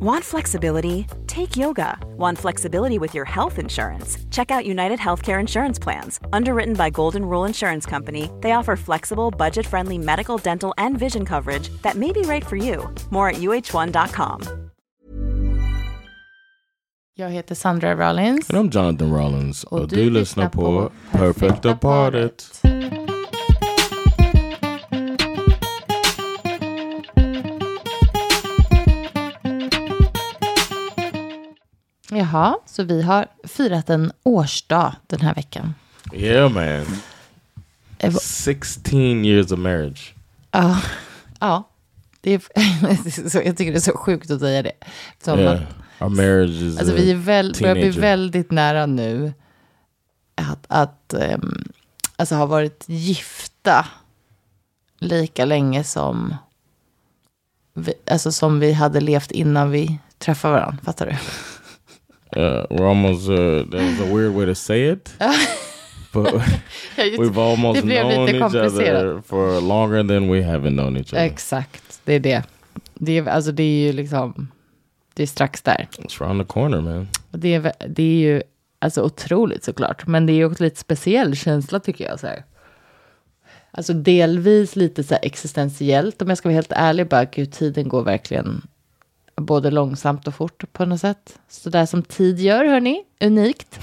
Want flexibility? Take yoga. Want flexibility with your health insurance? Check out United Healthcare Insurance Plans. Underwritten by Golden Rule Insurance Company, they offer flexible, budget friendly medical, dental, and vision coverage that may be right for you. More at uh1.com. Jag heter Sandra Rollins. And I'm Jonathan Rollins. Och Och du du lyssnar lyssnar på på Perfecta Paret. Jaha, så vi har firat en årsdag den här veckan. Yeah man. Eh, va- 16 years of marriage. Ja, ja. Det är, så, jag tycker det är så sjukt att säga det. Som Yeah. att, Our marriage is alltså vi är väl, börjar bli väldigt nära nu att, att ehm, alltså ha varit gifta lika länge som vi, alltså som vi hade levt innan vi träffade varandra. Fattar du? Uh, we're almost, uh, that was a weird way to say it. but we've almost known each other for longer than we haven't known each other. Exakt, det är det. Det är, alltså det är ju liksom, det är strax där. It's around the corner man. Och det är, det är ju alltså otroligt såklart. Men det är ju också lite speciell känsla tycker jag. Så här. Alltså delvis lite så existentiellt. Om jag ska vara helt ärlig. Bara, gud, tiden går verkligen både långsamt och fort på något sätt. Så där som tid gör, hörni. Unikt.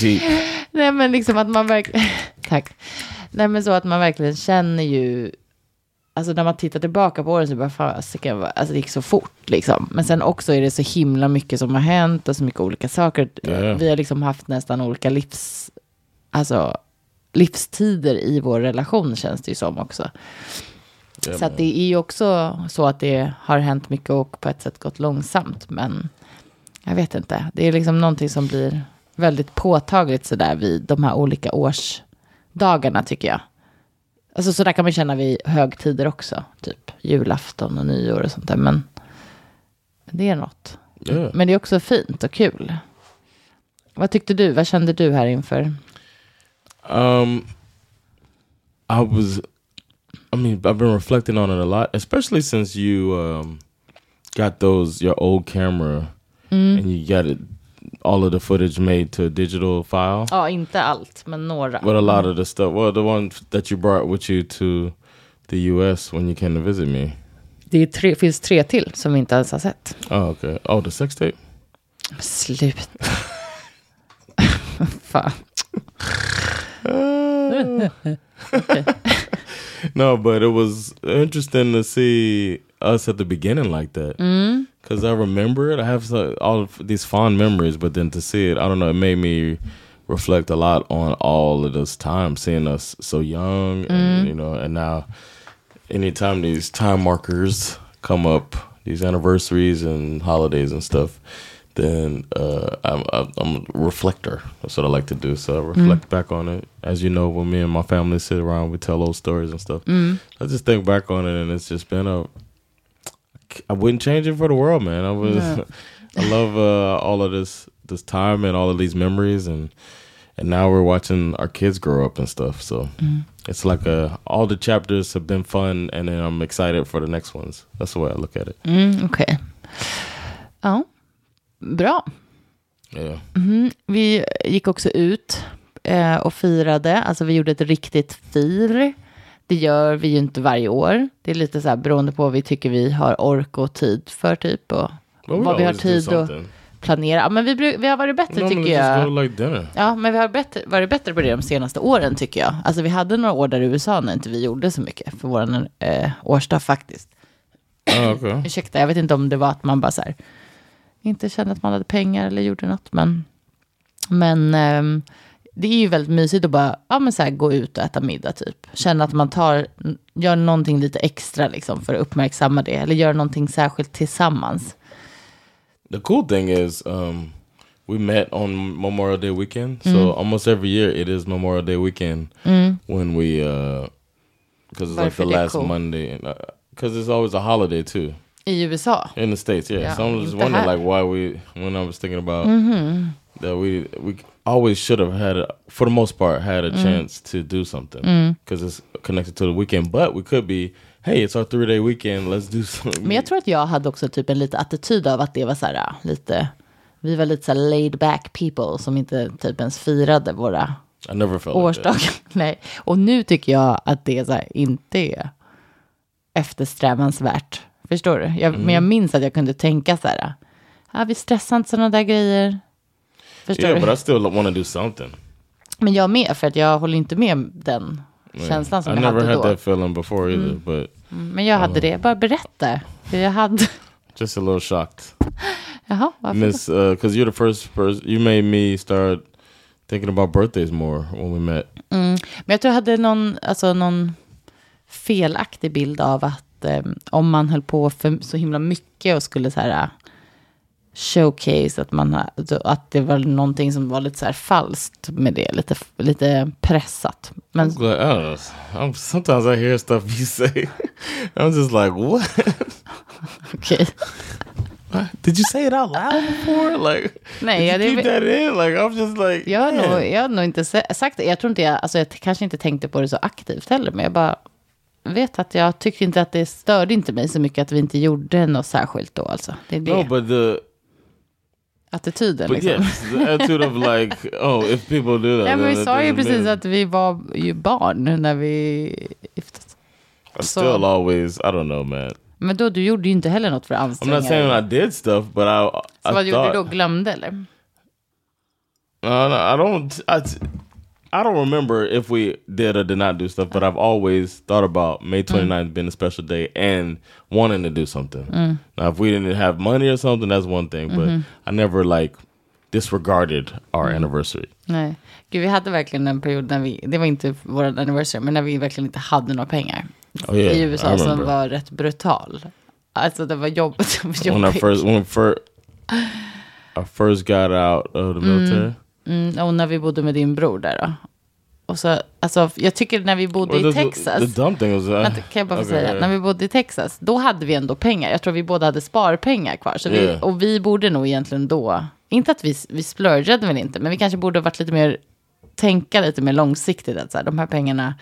Deep. Nej, men liksom att man verkligen... Tack. Nej, men så att man verkligen känner ju... Alltså när man tittar tillbaka på åren så bara, fan, alltså, det gick så fort liksom. Men sen också är det så himla mycket som har hänt och så mycket olika saker. Ja. Vi har liksom haft nästan olika livs... Alltså livstider i vår relation känns det ju som också. Yeah, så det är ju också så att det har hänt mycket och på ett sätt gått långsamt. Men jag vet inte. Det är liksom någonting som blir väldigt påtagligt sådär vid de här olika årsdagarna tycker jag. Alltså så där kan man känna vid högtider också. Typ julafton och nyår och sånt där. Men det är något. yeah. Men det är också fint och kul. Vad tyckte du? Vad kände du här inför? Um, I was, I mean, I've been reflecting on it a lot, especially since you um, got those your old camera mm. and you got it, all of the footage made to a digital file. Ja, inte allt, men några. But a lot mm. of the stuff, well, the one that you brought with you to the U.S. when you came to visit me. Det är tre, finns tre till som vi inte ens har sett. Oh, okay. Oh, the sex tape. Slut. Fan. Ah. No, but it was interesting to see us at the beginning like that. Mm-hmm. Because I remember it. I have all of these fond memories, but then to see it, I don't know, it made me reflect a lot on all of this time, seeing us so young, and, mm-hmm. you know, and now anytime these time markers come up, these anniversaries and holidays and stuff, then uh, I'm, I'm a reflector. That's what I like to do. So I reflect back on it. As you know, when me and my family sit around, we tell old stories and stuff. I just think back on it, and it's just been a. I wouldn't change it for the world, man. I was, I love uh, all of this this time and all of these memories, and and now we're watching our kids grow up and stuff. So it's like a all the chapters have been fun, and then I'm excited for the next ones. That's the way I look at it. Mm, Okej. Ja, bra. Yeah. Vi gick också ut eh, och firade. Alltså vi gjorde ett riktigt fir. Det gör vi ju inte varje år. Det är lite så här beroende på vad vi tycker vi har ork och tid för typ. Och we vad vi har tid att planera. Ja, men vi, vi har varit bättre Normally tycker jag. like. Ja, men vi har bättre, varit bättre på det de senaste åren tycker jag. Alltså vi hade några år där i USA när inte vi gjorde så mycket för vår eh, årsdag faktiskt. Oh, okay. Ursäkta, jag vet inte om det var att man bara så här, inte kände att man hade pengar eller gjorde något. Men, men ehm, det är ju väldigt mysigt att bara ja, men så här, gå ut och äta middag typ. Känna att man tar, gör någonting lite extra liksom för att uppmärksamma det. Eller gör någonting särskilt tillsammans. The cool thing is, um, we met on Memorial Day weekend. So almost every year it is Memorial Day weekend when we, because it's like Varför the det är last cool? Monday, because it's always a holiday too I USA. in the states. Yeah, Yeah, so I'm just wondering like why we, when I was thinking about that, we we always should have had, a, for the most part, had a chance to do something because it's connected to the weekend. But we could be hey, it's our three day weekend. Let's do something. Men jag tror att jag hade också typ en lite attityd av att det var så här lite, vi var lite så här laid back people som inte typ ens firade våra I never felt like årsdagar. Nej, och nu tycker jag att det så här, inte är eftersträvansvärt. Förstår du? Jag, Men jag minns att jag kunde tänka så här, ah, vi stressar inte sådana där grejer. Förstår Yeah, du? but I still want to do something. Men jag med, för att jag håller inte med den känslan som I jag never hade had då. that feeling before either, but Men jag hade det, bara berätta. För jag hade, just a little shocked. jaha, varför? Miss, because you're the first person, you made me start thinking about birthdays more when we met. Men jag tror jag hade någon, alltså någon felaktig bild av att eh, om man höll på för så himla mycket och skulle så här eh, showcase att man alltså, att det var någonting som var lite så här falskt med det, lite, lite pressat. Men I'm glad. I'm, sometimes I hear stuff you say. I'm just like, what? okej. Did you say it out loud before? Like, Nej, you keep that in? Like, I'm just like, Jag har, nog, jag har nog inte sagt det. Jag tror inte jag, alltså jag kanske inte tänkte på det så aktivt heller, men jag bara vet att jag tyckte inte att det störde inte mig så mycket att vi inte gjorde något särskilt då alltså. Det är det, No, but the attityden but liksom. yes, the attitude of like, oh, if people do that, Ja, men vi sa ju precis mean- att vi var ju barn när vi gifte oss. I så- still always, I don't know, man. Men då, du gjorde ju inte heller något för att I'm not saying. I did stuff, but I, Så I vad gjorde thought, du då? Glömde eller? No, no, I don't. I, I don't remember if we did or did not do stuff, but I've always thought about May mm. 29th being a special day and wanting to do something. Mm. Now, if we didn't have money or something, that's one thing, but mm-hmm. I never like disregarded our mm. anniversary. Nej. Gud, vi hade verkligen en period när vi, det var inte vår anniversary, men när vi verkligen inte hade några pengar. Oh, yeah, I USA som var rätt brutal. Alltså det var jobbigt. When I first, when first, I first got out of the military. Mm, och när vi bodde med din bror där då. Och så, alltså, jag tycker när vi bodde Well, i Texas. The dumb thing was, uh, Vänta, kan jag bara okay, säga, när vi bodde i Texas, då hade vi ändå pengar. Jag tror vi båda hade sparpengar kvar. Så vi, Yeah. och vi borde nog egentligen då, inte att vi, vi splurgade väl inte, men vi kanske borde ha varit lite mer, tänka lite mer långsiktigt. Att så här, de här pengarna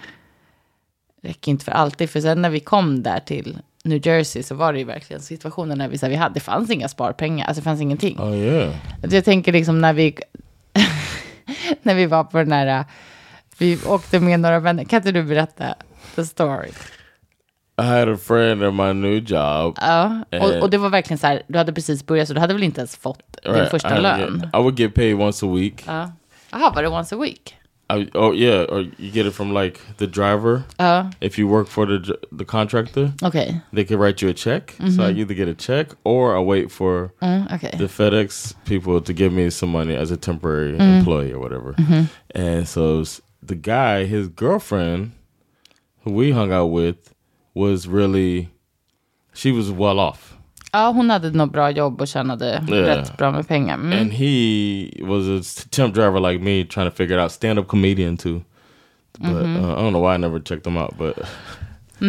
räcker inte för alltid. För sen när vi kom där till New Jersey så var det ju verkligen situationen när vi, så här, vi hade, det fanns inga sparpengar, alltså det fanns ingenting. Oh yeah. Jag tänker liksom när vi, när vi var på den här, vi åkte med några vänner. Kan inte du berätta the story? I had a friend at my new job. Ja, och, och det var verkligen så här, du hade precis börjat så du hade väl inte ens fått din Right, första I, lön? I would get paid once a week. Ja. Jaha, var det once a week? I, oh yeah, or you get it from like the driver. Ja, If you work for the the contractor, okay, they could write you a check. So mm-hmm. I either get a check or I wait for Mm, okej. the FedEx people to give me some money as a temporary mm. employee or whatever. Mm-hmm. And so the guy, his girlfriend, who we hung out with, was really, she was well off. Ja, hon hade något bra jobb och tjänade Yeah. rätt bra med pengar. Mm. And he was a temp driver like me, trying to figure it out. Stand up comedian too. But uh, I don't know why I never checked him out, but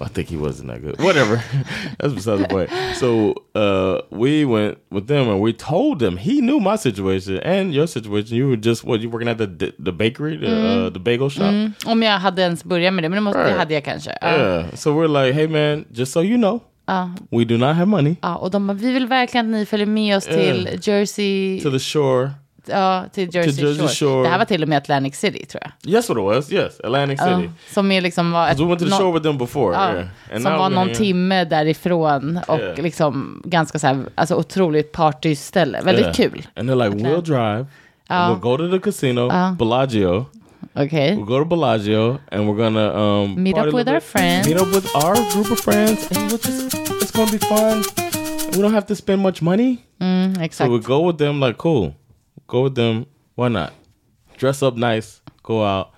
I think he wasn't that good. Whatever. That's beside the point. So uh, we went with them and we told them he knew my situation and your situation. You were just what you working at the the bakery, the uh, the bagel shop. Mm. Om jag hade ens börjat med det, men det, måste, Right. hade jag kanske. Ja. Yeah. So we're like, hey man, just so you know, Ja. we do not have money Ja, och de bara, vi vill verkligen att ni följer med oss till Jersey, to the shore. ja, till Jersey, Jersey Shore. Shore. Det här var till och med Atlantic City tror jag. Yes, it was. Yes, Atlantic City. som är liksom var ett, we went to the shore with them before. yeah. Som var någon timme därifrån och Yeah. liksom ganska så här, alltså otroligt partyställe. Väldigt Yeah. kul. And they're like, we'll drive. We'll go to the casino. Bellagio. Okej. We'll go to Bellagio and we're gonna um, Meet up with our bit. friends. Meet up with our group of friends, and we'll just it's gonna be fun. We don't have to spend much money, Mm, so exakt. we go with them. Like, cool, go with them. Why not? Dress up nice, go out,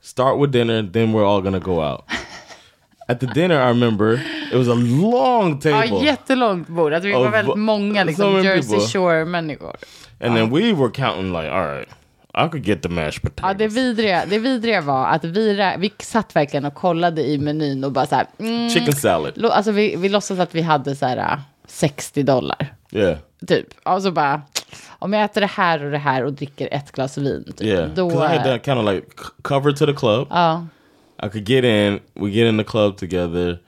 start with dinner, then we're all gonna go out. At the dinner, I remember it was a long Ja, table. jättelångt bord. Att vi var väldigt många so liksom, many Jersey people. Shore-människor. And then we were counting like, all right, I could get the mashed potatoes. Ja, det vidriga, det vidriga var att vi, vi satt verkligen och kollade i menyn och bara så här. Mm, Chicken salad. alltså vi, vi låtsas att vi hade så här äh, 60 dollar. Yeah. Typ. Och så bara, om jag äter det här och det här och dricker ett glas vin. Typ, Yeah. Då, I had äh, that kind of like cover to the club. ja, I could get in. We get in the club together.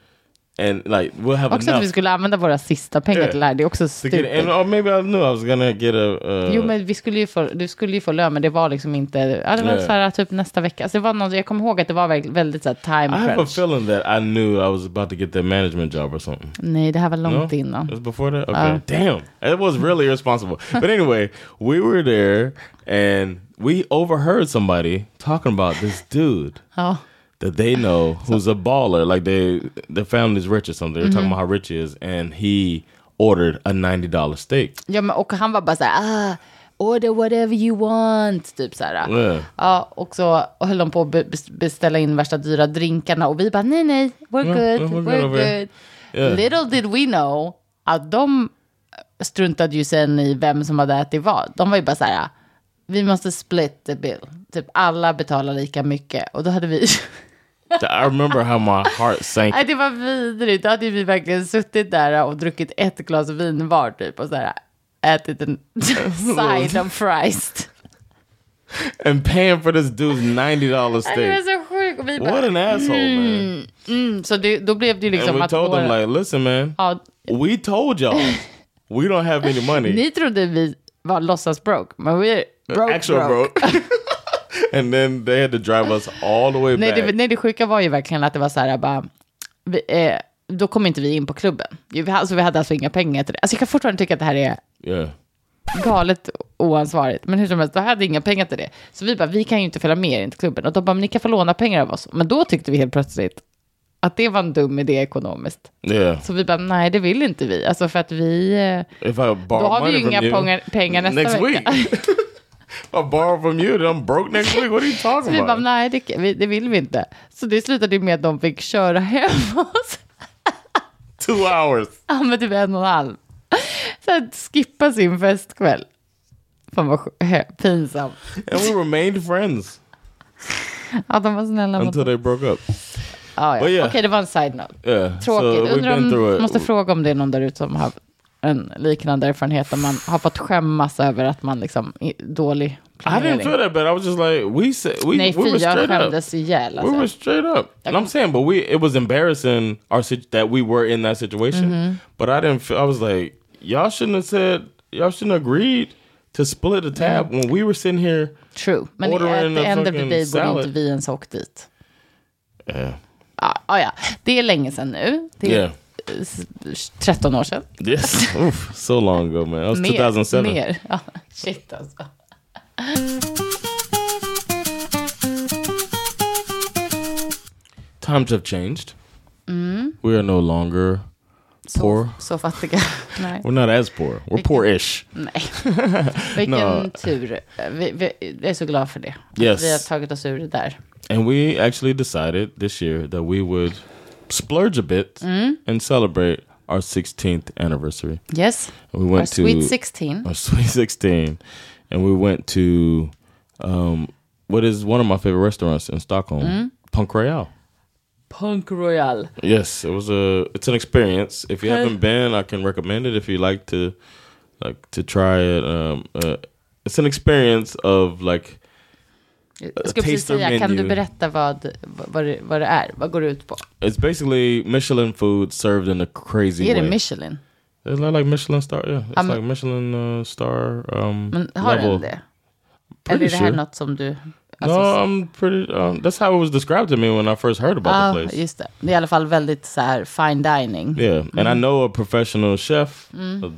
And like we'll have Också att enough vi skulle använda våra sista pengar Yeah. till det här. Det är också stupid. And or maybe I knew I was gonna get a. Uh, Jo, men vi skulle ju få, du skulle ju få lön, men det var liksom inte, ja, det var Yeah. så här typ nästa vecka. Alltså det var något, jag kommer ihåg att det var väldigt, så här time I have a crunch. feeling that I knew I was about to get that management job or something. Nej, det här var No, långt innan. it was before that. Okay, Uh. damn, it was really irresponsible. But anyway, we were there and we overheard somebody talking about this dude. Ja. That they know who's a baller, like they their family's rich or something. They're Mm-hmm. talking about how rich he is, and he ordered a ninety dollar steak. Ja, men, och han var bara så här, ah, order whatever you want, typ så här. Yeah. Ja, och så höll de på att be- bes- beställa in värsta dyra drinkarna och vi bara nej, nej, we're Ja, good, we're we're good good. Yeah. Little did we know att de struntade ju sen i vem som hade ätit vad. De var ju bara så här, vi måste split the bill. Typ alla betalar lika mycket. Och då hade vi, I remember how my heart sank. nej det var vidrigt. Då hade vi verkligen suttit där och druckit ett glas vin var typ och så här ätit en side of fries. and paying for this dude's ninety dollar Nej, Det var steak. så sjukt. Vi bara, What an asshole, man! mm, så det, då blev det liksom And we att told them våra- like, listen, man, ja, we told y'all we don't have any money. Ni trodde vi var låtsas broke, men vi är broke Actual broke. broke. and then they had to drive us all the way Nej back. det, nej, det sjuka var ju verkligen att det var så här, bara, vi, eh, då kom inte vi in på klubben. Vi, alltså, vi hade alltså inga pengar till det. Alltså, jag kan fortfarande tycka att det här är yeah. galet oansvarigt. Men hur som helst, då hade inga pengar till det. Så vi bara, vi kan ju inte följa med er in till klubben. Och de bara, men ni kan få låna pengar av oss. Men då tyckte vi helt plötsligt att det var en dum idé ekonomiskt. Yeah. Så vi bara, nej det vill inte vi. Alltså för att vi, eh, då har vi ju inga pengar, pengar nästa vecka. I borrow from you, then I'm broke next week. What are you Så talking vi bara, about? nej det, det vill vi inte. Så det slutade med att de fick köra hem oss. Two hours. Ja, men typ en och en halv. Så att skippa sin festkväll. Fan vad pinsamt. And we remained friends Ja, de var snälla mot until they broke up. Ja, ja. Yeah. Okej, det var en side-note. Yeah. Tråkigt. So Undrar om, måste fråga om det är någon där ute som har en liknande erfarenhet. Där man har fått skämmas över att man liksom är dålig I planering. didn't feel that bad. I was just like, we said we, Nej, we were straight up. skämdes ihjäl. We were Alltså. straight up. And I'm saying, but we it was embarrassing our that we were in that situation. Mm-hmm. But I didn't. Feel, I was like, y'all shouldn't have said. Y'all shouldn't have agreed to split the tab when we were sitting here. True. Men Ordering at the a end of the day borde inte vi ens åkt dit. Yeah. Ja, ja, ja. Det är länge sedan nu. Det är Yeah. S- 13 år sedan. Yes. Oof, so long ago, man. That was 2007. Mer. Ja, shit alltså. Times have changed. Mm. We are no longer poor. Så fattiga. Nej. We're not as poor. We're Vilken- poor-ish. Nej. Vilken No. tur. Vi, vi, jag är så glad för det. Yes. Vi har tagit oss ur det där. And we actually decided this year that we would splurge a bit and celebrate our 16th anniversary. Yes. And we Our went to sweet 16. our sweet 16 and we went to um, what is one of my favorite restaurants in Stockholm, Punk Royale. Punk Royale. Yes, it was a it's an experience. If you Okay. haven't been, I can recommend it if you like to like to try it. Um, uh, it's an experience of like Jag ska precis säga, kan du berätta vad, vad, det, vad det är? Vad går det ut på? it's basically Michelin food served in a crazy Är det way. Michelin? It's not like Michelin star. Yeah, it's Um, like Michelin uh, star um, Men har level. den det? Pretty Eller är det här sure. något som du... no, I'm pretty. Um, that's how it was described to me when I first heard about ah, the place. just det. Det är i alla fall väldigt så här fine dining. Yeah, and Mm. I know a professional chef,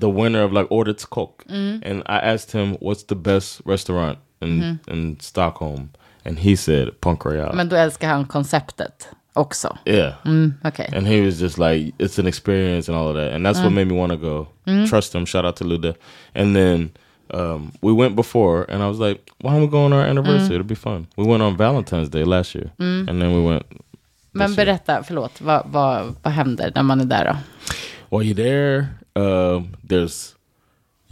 the winner of like Årets Kock, Mm. and I asked him what's the best restaurant in in Stockholm, and he said Punk Royale. Men då älskar han konceptet också. yeah, Mm, Okej. and he was just like, it's an experience and all of that, and that's what Mm. made me want to go. Trust him. Shout out to Luda. And then um, we went before, and I was like, why don't we go on our anniversary? It'll be fun. We went on Valentine's Day last year, and then we went. Men this year. berätta, förlåt, vad, vad, vad händer när man är där då? While you're there, um, there's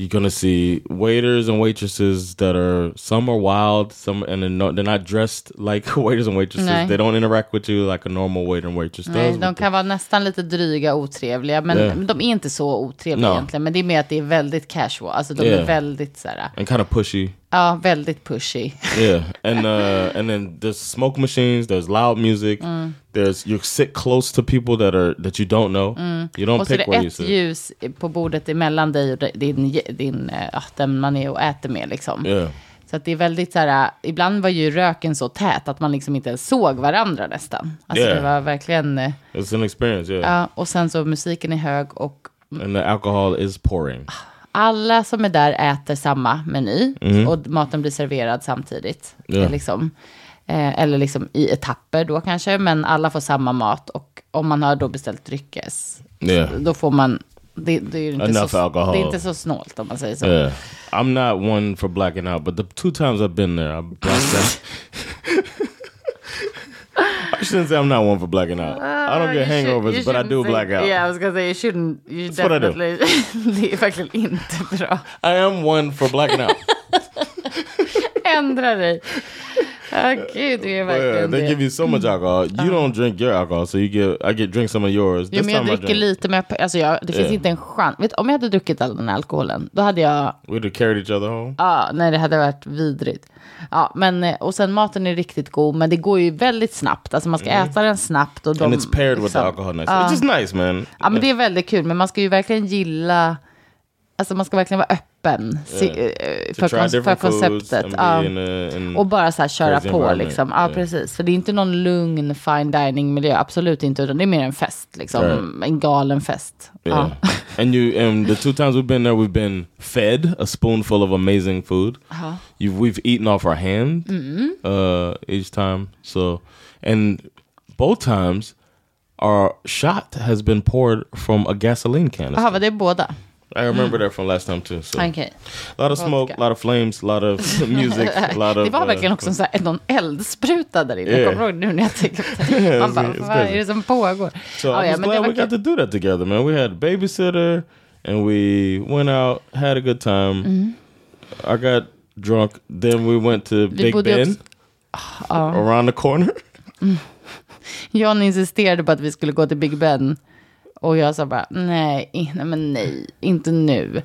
you're gonna see waiters and waitresses that are some are wild, some and they're not, they're not dressed like waiters and waitresses. Nej. They don't interact with you like a normal waiter and waitress Nej, does. de kan vara nästan lite dryga, otrevliga, men Yeah. de är inte så otrevliga No. egentligen. Men det är mer att det är väldigt casual, alltså de Yeah. är väldigt så här, and kind of pushy. Ja, väldigt pushy. Yeah, and uh, and then there's smoke machines. There's loud music. Mm. There's you sit close to people that are that you don't know. You don't Mm. Och så är pick det where you ett sit. ljus på bordet emellan dig och din, din, eh, ja, den man är och äter med liksom. Yeah, Så att det är väldigt så här, ibland var ju röken så tät att man liksom inte ens såg varandra nästan. Alltså Yeah. det var verkligen, eh, it's an experience. Yeah, ja, och sen så musiken är hög och and the alcohol is pouring. Alla som är där äter samma meny och maten blir serverad samtidigt. Ja. Liksom, eh, eller liksom i etapper då kanske, men alla får samma mat och om man har då beställt dryckes, Yeah. då får man, det, det är inte, Enough så, alcohol. det är inte så snålt om man säger så. Yeah, I'm not one for blacking out, but the two times I've been there, I've blacked out. I shouldn't say I'm not one for blacking out. I don't get You should- hangovers, you but I do say- black out. Yeah, I was gonna say you shouldn't. You That's what I do. definitely. det är verkligen inte bra. I am one for blacking out. Ändra dig. Gud, det är But yeah, they give you so much alcohol. You don't drink your alcohol, so you get I get drink some of yours. Jo, men jag time I dricker drank, lite, men jag, alltså jag, det finns Yeah. inte en chans. Vet, om jag hade druckit all den här alkoholen, då hade jag... we'd have carried each other home. Ja, nej, det hade varit vidrigt. Ja, men, eh, och sen maten är riktigt god, men det går ju väldigt snabbt. Alltså man ska äta den snabbt. Och de, Mm. and it's paired with the liksom- alcohol next. It's just nice, man. Ja, men det är väldigt kul, men man ska ju verkligen gilla... Alltså man ska verkligen vara öppen se, eh, To för, kons- för konceptet. Ja. in a, in, Och bara så här köra på liksom. Ja, Yeah. precis. För det är inte någon lugn fine dining miljö, absolut inte. Utan det är mer en fest, liksom. Right. En galen fest. yeah. Ja. and you and the two times we've been there, we've been fed a spoonful of amazing food. Uh-huh. You we've eaten off our hand Mm-hmm. uh, each time. So and both times our shot has been poured from a gasoline canister. Jaha, var det båda? I remember that from last time too. So Okej. a lot of smoke, a lot of flames, a lot of music, a lot of. Det var uh, verkligen också så här, någon eldspruta där inne. Jag Yeah. kommer ihåg nu när jag tänker på det. Man bara, vad crazy. är det som pågår? So just men det glad we got to do that together, man. We had a babysitter and we went out, had a good time. I got drunk. Then we went to Big bodde Ben också- around the corner. John insisterade på att vi skulle gå till Big Ben. Och jag sa bara, nej, nej men nej, inte nu.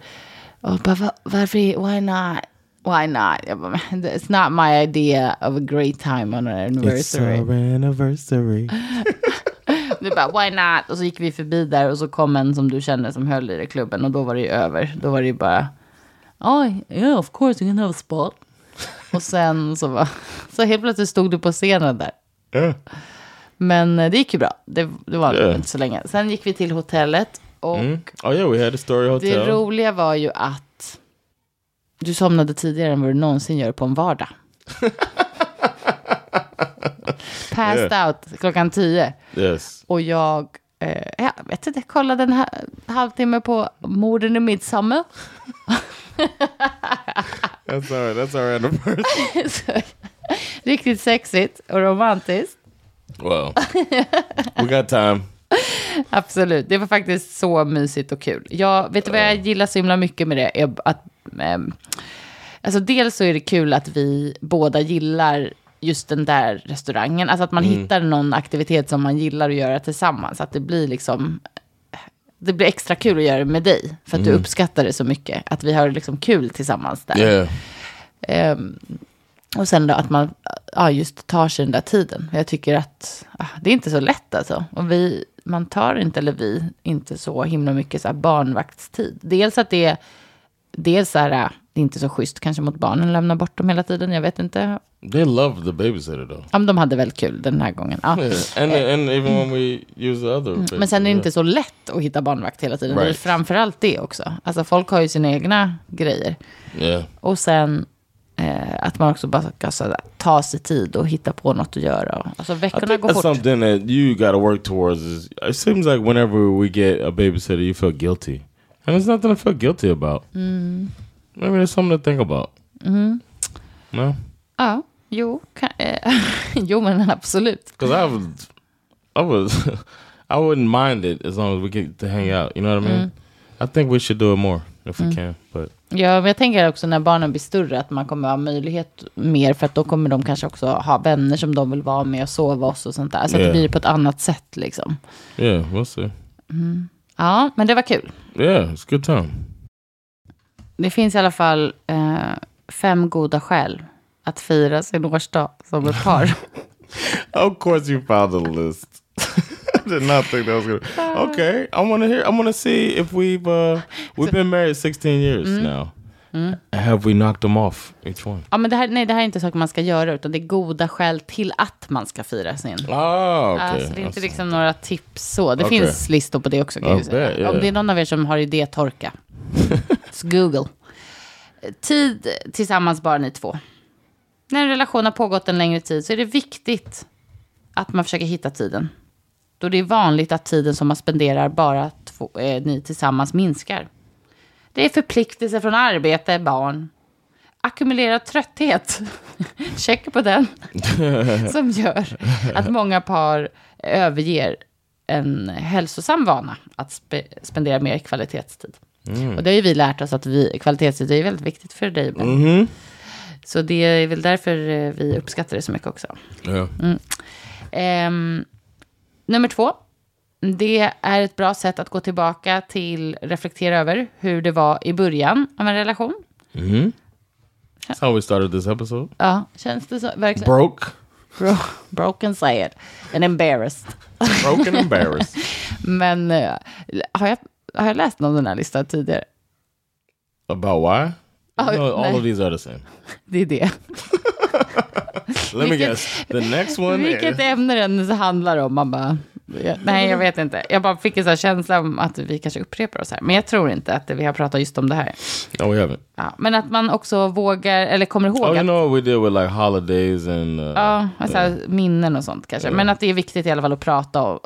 Och bara, "Va- varför, why not? Why not? Jag bara, "Men it's not my idea of a great time on an anniversary. anniversary. Du bara, why not? Och så gick vi förbi där och så kom en som du känner som höll i det klubben. Och då var det ju över. Då var det ju bara, oj, yeah of course you can have a spot. Och sen så var, så helt plötsligt stod du på scenen där. Yeah. Men eh, det gick ju bra. Det, det var Ja. inte så länge. Sen gick vi till hotellet. Och Mm. Oh yeah, we had a story det hotel. roliga var ju att du somnade tidigare än vad du någonsin gör på en vardag. Passed out klockan tio. yes. Och jag, eh, jag vet inte, kollade en ha- halvtimme på morden i Midsommar. That's all right. That's our anniversary. Riktigt sexigt och romantiskt. Well, we got time. Absolut, det var faktiskt så mysigt och kul. Jag, vet du vad jag gillar så himla mycket med det? Att, ehm, alltså dels så är det kul att vi båda gillar just den där restaurangen. Alltså att man hittar någon aktivitet som man gillar att göra tillsammans. Att det blir liksom, det blir extra kul att göra det med dig. För att du uppskattar det så mycket. Att vi har liksom kul tillsammans där. Yeah. Ehm, och sen då att man ja, just tar sig den där tiden. Jag tycker att ah, det är inte så lätt alltså. Och vi, man tar inte, eller vi, inte så himla mycket så här barnvaktstid. Dels att det är, dels så här, det är inte så schysst kanske mot barnen, lämna bort dem hela tiden, jag vet inte. They love the babysitter though. Ja, men de hade väldigt kul den här gången. Ja. Yeah. And and even when we use the other. Mm. Men sen är det inte så lätt att hitta barnvakt hela tiden. Det är Right. framförallt det också. Alltså folk har ju sina egna grejer. Yeah. Och sen eh, att man också bara ska så ta sig tid och hitta på något att göra. Alltså veckorna går that's fort. something that you got to work towards. Is it seems like whenever we get a babysitter, you feel guilty, and it's nothing to feel guilty about. Maybe there's something to think about. No, Ja, jo, kan, eh, jo men absolut. because I was, I was, I wouldn't mind it as long as we get to hang out. You know what I mean? I think we should do it more if we can. But Ja, men jag tänker också när barnen blir större att man kommer ha möjlighet mer för att då kommer de kanske också ha vänner som de vill vara med och sova hos och sånt där. Så att det Yeah. blir på ett annat sätt liksom. yeah, we'll see. Ja, men det var kul. Yeah, it's a good time. Det finns i alla fall eh, fem goda skäl att fira sin årsdag som ett par. Of course, you found the list. Did not think that was gonna. Okay, I want to hear. I want to see if we've uh, we've been married 16 years now. Have we knocked them off each one? ja, men det här, nej, det här är inte saker man ska göra, utan det är goda skäl till att man ska fira sin. Oh, okay. Alltså, det är inte That's- liksom några tips så. Det Okej. finns listor på det också. Kan Ja, jag ju säga. det- ja, Om det är någon av er som har idétorka. så Google. Tid tillsammans bara ni två. När en relation har pågått en längre tid så är det viktigt att man försöker hitta tiden. Då det är vanligt att tiden som man spenderar bara två, eh, ni tillsammans minskar. Det är förpliktelser från arbete, barn, ackumulerad trötthet, check på den, som gör att många par överger en hälsosam vana att spe, spendera mer kvalitetstid. Och det har ju vi lärt oss att vi, kvalitetstid är väldigt viktigt för dig. Ben. Så det är väl därför eh, vi uppskattar det så mycket också. Yeah. Ehm, nummer två. Det är ett bra sätt att gå tillbaka till, reflektera över hur det var i början av en relation. That's how we started this episode. Ja, känns det så? Verkligen. Broke, Bro, broken sad and embarrassed. broken, embarrassed. Men eh, har, jag, har jag läst någon av den här listan tidigare? About why? Oh, no, all of these are the same. Det är det. Let me guess. The next one. Vilket is, ämne den handlar om. Man bara, nej, jag vet inte. Jag bara fick en sån känsla om att vi kanske upprepar oss här. Men jag tror inte att vi har pratat just om det här. no, we haven't. Ja, men att man också vågar, eller kommer ihåg Oh, you know we did with like holidays and. Uh, ja, alltså, minnen och sånt kanske. Men att det är viktigt i alla fall att prata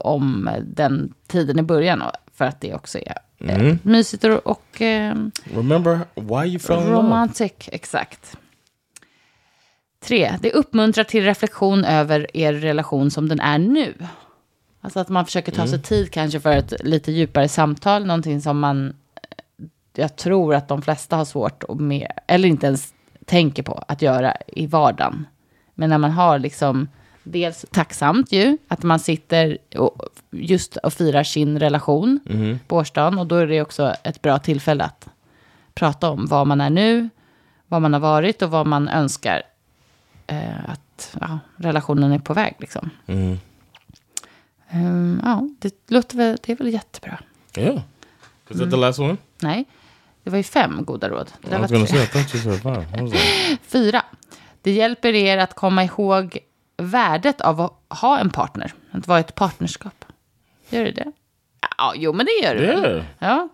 om den tiden i början. För att det också är eh, mysigt och, eh, Remember why you fell in love? romantic. Exakt. Tre, det uppmuntrar till reflektion över er relation som den är nu. Alltså att man försöker ta sig tid kanske för ett lite djupare samtal. Någonting som man, eh, jag tror att de flesta har svårt att med, eller inte ens tänker på att göra i vardagen. Men när man har liksom, dels tacksamt ju, att man sitter och just och firar sin relation på årsdagen. Och då är det också ett bra tillfälle att prata om vad man är nu, vad man har varit och vad man önskar eh, att ja, relationen är på väg. Liksom. Mm. Ehm, ja, det låter väl, det är väl jättebra. Yeah. Is that the last one? Nej, det var ju fem goda råd. Det där var tre. Fyra. Det hjälper er att komma ihåg värdet av att ha en partner. Att vara ett partnerskap. Gör det det? Ja, jo, men det gör väl. yeah. Ja.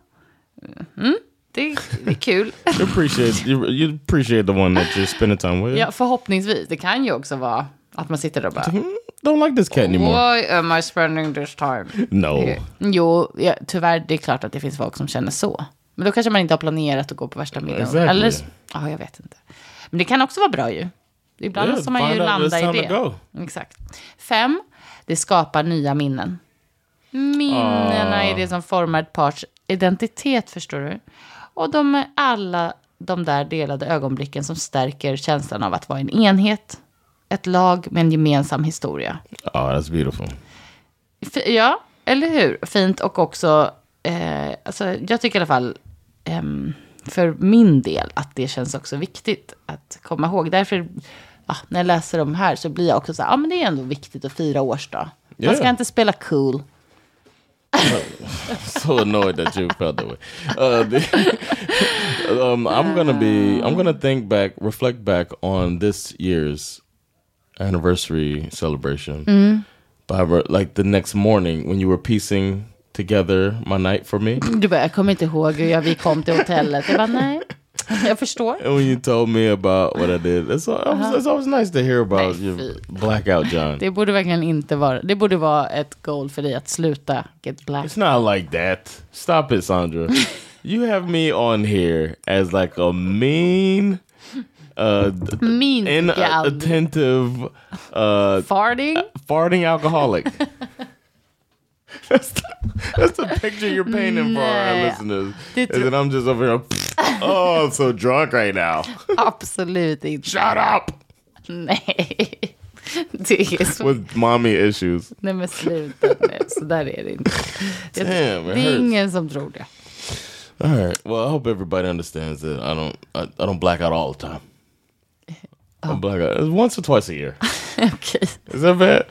Mm, det, det är kul. You appreciate you, you appreciate the one that you're spending time with. Ja, förhoppningsvis. Det kan ju också vara att man sitter där och bara... Mm, Don't like this cat anymore. Why am I spending this time? No. Jo, ja, tyvärr, det är klart att det finns folk som känner så. Men då kanske man inte har planerat att gå på värsta middagen. Exactly. Eller, ja, jag vet inte. Men det kan också vara bra ju. Ibland Yeah, måste man ju landa i det. Exakt. Fem, det skapar nya minnen. Minnena är det som formar ett pars identitet, förstår du. Och de är alla de där delade ögonblicken som stärker känslan av att vara en enhet. Ett lag med en gemensam historia. Oh, that's beautiful. F- Ja, eller hur? Fint och också, eh, alltså, jag tycker i alla fall ehm, för min del att det känns också viktigt att komma ihåg. Därför, ja, när jag läser de här så blir jag också så här, ja men det är ändå viktigt att fira årsdag. Man ska Yeah. inte spela cool. so annoyed that you felt that way. Uh, the- um, I'm gonna be. I'm gonna think back, reflect back on this year's anniversary celebration. By re- like the next morning when you were piecing together my night for me, Du bara, jag kommer inte ihåg hur jag, vi kom till hotellet. Jag bara, nej, jag förstår. and when you told me about what I did, it's, al- it was, it's always nice to hear about Nej, your blackout, John. Det borde verkligen inte vara, det borde vara ett goal för dig att sluta get black. It's not like that. Stop it, Sandra. you have me on here as like a mean, uh, Min inattentive, uh, farting. farting alcoholic. that's, the, that's the picture you're painting for our listeners. Det Is that I'm just over here. Oh, I'm so drunk right now. Absolut inte. Shut up. Nej. Det är så. With mommy issues. Nej men sluta nu. Så där är det inte. Jag, Damn, it det är hurts. ingen som tror det. All right. Well, I hope everybody understands that I don't I, I don't black out all the time. I black out once or twice a year. Okej. Is that bad?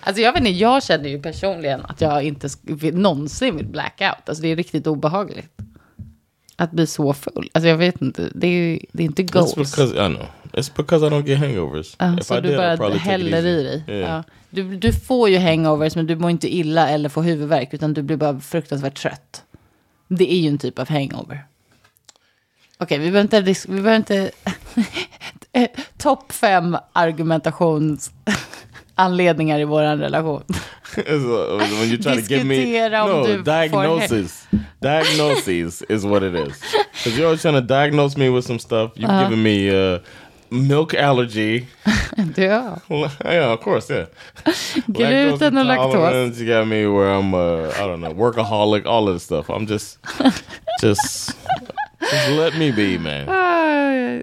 Alltså jag vet inte, jag känner ju personligen att jag inte någonsin vill blackout. Alltså det är riktigt obehagligt. Att bli så full. Alltså jag vet inte, det är, det är inte It's goals. because I know. It's because I don't get hangovers. Ja, if så I du did, I'd bara häller i dig. Yeah. Ja. Du, du får ju hangovers men du mår inte illa eller får huvudvärk utan du blir bara fruktansvärt trött. Det är ju en typ av hangover. Okej, vi behöver inte... Vi behöver inte Topp fem argumentationsanledningar i vår relation. It's, uh, when you try to give me no du får diagnosis. Diagnoses is what it is. Because you're always trying to diagnose me with some stuff. You've Uh-huh. given me uh, milk allergy. Well, yeah, of course, yeah. Gluten och laktos. You got me where I'm, uh, I don't know, workaholic, all of this stuff. I'm just, just, just let me be, man.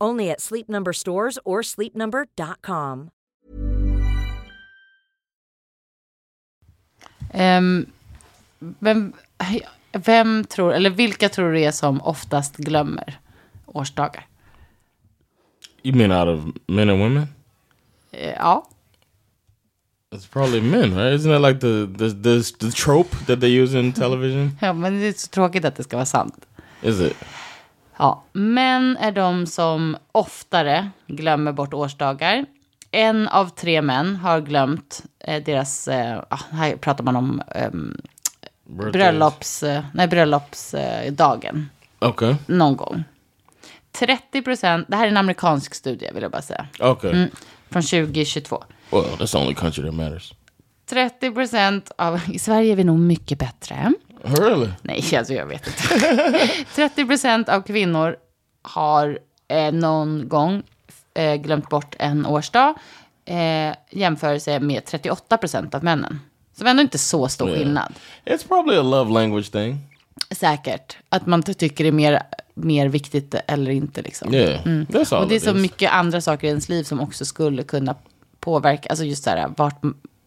Only at Sleep Number stores or sleepnumber.com. Ehm, vem, vem tror, eller vilka tror du är som oftast glömmer årsdagar? You mean out of men and women? Eh, ja. It's probably men, right? Isn't that like the the the, the trope that they use in television? ja, men det är så tråkigt att det ska vara sant. Is it? Ja, män är de som oftare glömmer bort årsdagar. En av tre män har glömt eh, deras, eh, här pratar man om ehm, Birthdays? bröllops, eh, nej, bröllopsdagen. Okay. Någon gång. 30 procent, det här är en amerikansk studie vill jag bara säga. Okay. Mm. Från 2022. Well, that's the only country that matters. 30 procent av, i Sverige är vi nog mycket bättre. Really? Nej, alltså jag vet inte. 30 procent av kvinnor har eh, någon gång eh, glömt bort en årsdag. Eh, jämförelse med 38 procent av männen. Så det var ändå inte så stor Yeah. skillnad. It's probably a love language thing. Säkert. Att man tycker det är mer, mer viktigt eller inte. Liksom. Yeah, all. Och det är så mycket andra saker i ens liv som också skulle kunna påverka, alltså just så här, vart,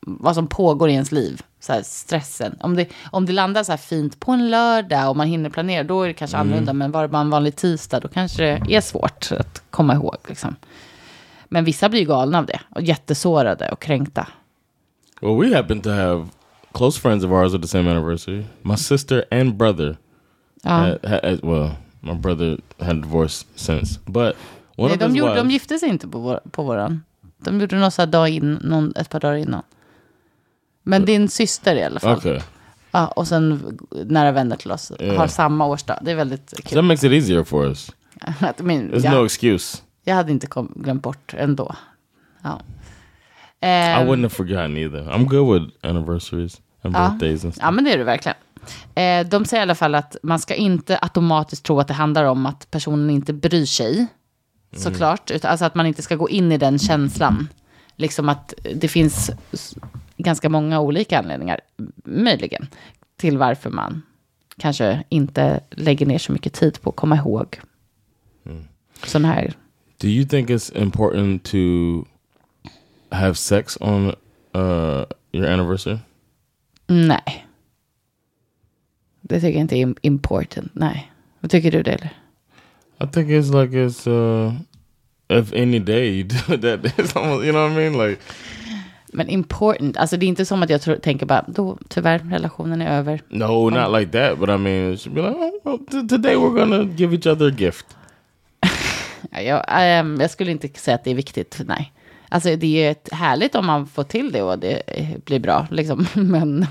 vad som pågår i ens liv. Så här, stressen. Om det, om det landar så här fint på en lördag och man hinner planera, då är det kanske Mm. annorlunda. Men var det bara en vanlig tisdag, då kanske det är svårt att komma ihåg. Liksom. Men vissa blir ju galna av det och jättesårade och kränkta. Well, we happen to have close friends of ours with the same anniversary. My sister and brother. Ja. Had, had, well, my brother had divorced since, but one Nej, of de, his gjorde, de wives- gifte sig inte på, vår, på våran. De gjorde något så här dag in, någon, ett par dagar innan. Men din syster i alla fall. Okay, Ja, och sen nära vänner till oss Ja. har samma årsdag. Det är väldigt so that kul. makes it easier for us. Men, There's jag, no excuse. jag hade inte kom, glömt bort ändå. Ja. I Ehm, wouldn't have forgotten either. I'm good with anniversaries and Ja. birthdays and stuff. Ja, men det är du verkligen. Eh, de säger i alla fall att man ska inte automatiskt tro att det handlar om att personen inte bryr sig. Såklart. Utan, alltså att man inte ska gå in i den känslan. Liksom att det finns ganska många olika anledningar, möjligen, till varför man kanske inte lägger ner så mycket tid på att komma ihåg sådana här. Do you think it's important to have sex on uh, your anniversary? Nej. Det tycker jag inte är im- important. Nej. Vad tycker du det? Eller? I think it's like it's uh, if any day you do that, it's almost you know what I mean. Like Men important, alltså det är inte som att jag tror, tänker bara, då tyvärr, relationen är över. No, not like that. But I mean, it should be like, oh, well, today we're gonna give each other a gift. Ja, Jag, ehm, jag skulle inte säga att det är viktigt, nej. Alltså det är ett härligt om man får till det och det eh, blir bra, liksom. Men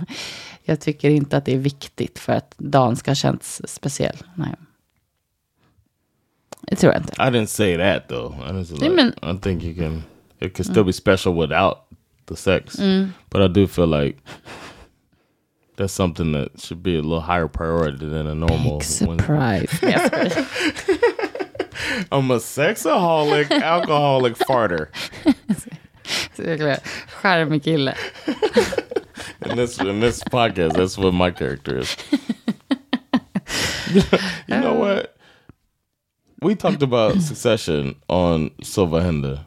jag tycker inte att det är viktigt för att dagen ska kännas speciell. Nej. Det tror jag inte. I didn't say that though. I didn't say like, I think you can. It can still be special without the sex. Mm. But I do feel like that's something that should be a little higher priority than a normal. Big surprise. Nej, jag skojar. I'm a sexaholic, alcoholic farter. Charmig kille. In this in this podcast, that's what my character is. you know uh. what? We talked about Succession on Silva Henda.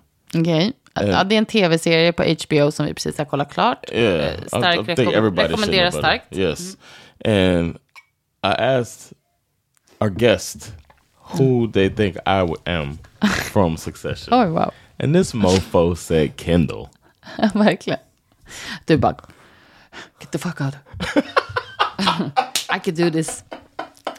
Ja, det är en tv-serie på HBO som vi precis har kollat klart. Yeah, Eh, Stark I, I rekom- about starkt. it. Yes, and I asked our guest who they think I am from Succession, Oj, wow. and this mofo said Kendall. Verkligen. Du bara, get the fuck out. I could do this.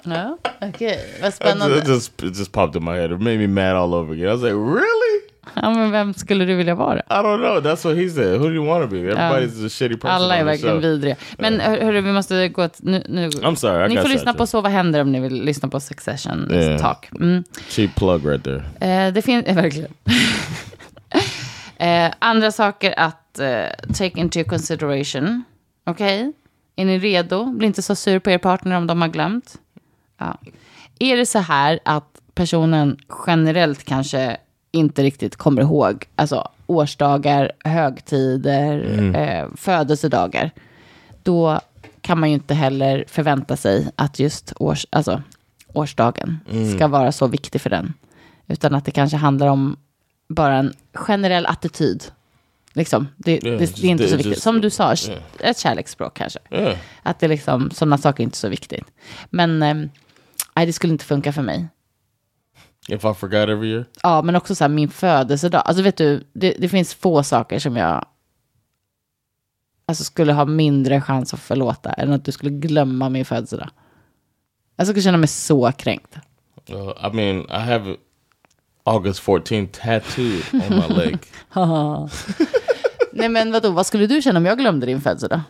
Ja, okej. Vad It spännande. just it just popped in my head. It made me mad all over again. I was like, really? Ja, men vem skulle du vilja vara? I don't know. That's what he said. Who do you want to be? Everybody's a shitty person. Alla är verkligen vidriga. Men hör, hörru, vi måste gå ett, nu, nu. I'm sorry, I Ni får lyssna på Så vad händer om ni vill lyssna på Succession Yeah. Talk. Mm. Cheap plug right there. Eh, det finns, eh, verkligen. eh, andra saker att eh, take into consideration. Okej? Är ni redo? Bli inte så sur på er partner om de har glömt. Ja. Är det så här att personen generellt kanske inte riktigt kommer ihåg, alltså årsdagar, högtider, eh, födelsedagar, då kan man ju inte heller förvänta sig att just års, alltså, årsdagen ska vara så viktig för den. Utan att det kanske handlar om bara en generell attityd. Liksom, det, Yeah, det, just- det är inte så viktigt. just- Som du sa, yeah. ett kärleksspråk kanske. Yeah. Att det liksom, sådana saker är inte så viktigt. Men eh, nej, det skulle inte funka för mig. If I forgot every year. Ja, men också så här min födelsedag. Alltså vet du, det, det finns få saker som jag alltså, skulle ha mindre chans att förlåta än att du skulle glömma min födelsedag. Jag skulle känna mig så kränkt. Uh, I mean, I have August 14th tattooed on my leg. Nej men vadå, vad skulle du känna om jag glömde din födelsedag?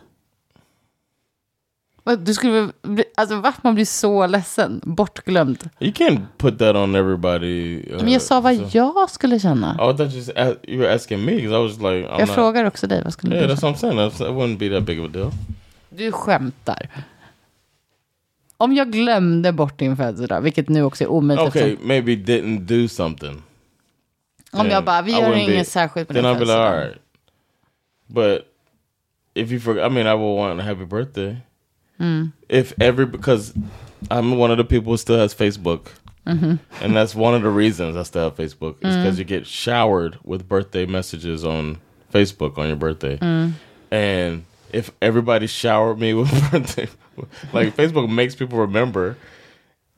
Du skulle bli, alltså va? Man blir så ledsen, bortglömd. You can't put that on everybody. Uh, Men jag sa vad so- jag skulle känna. Oh, you, just you were asking me I was like, I'm Jag not. frågar också dig, vad skulle Yeah, du that's känna? what I'm saying. That's, it wouldn't be that big of a deal. Du skämtar. Om jag glömde bort din födelsedag, vilket nu också är omöjligt. Okay, eftersom- maybe didn't do something. Om jag bara, vi gör inget särskilt Then din I'd be like, all födelsedag. right. But if you forget, I mean, I will want a happy birthday. Mm. If every because I'm one of the people who still has Facebook, Mm-hmm. and that's one of the reasons I still have Facebook is Mm. because you get showered with birthday messages on Facebook on your birthday, Mm. and if everybody showered me with birthday, like Facebook makes people remember,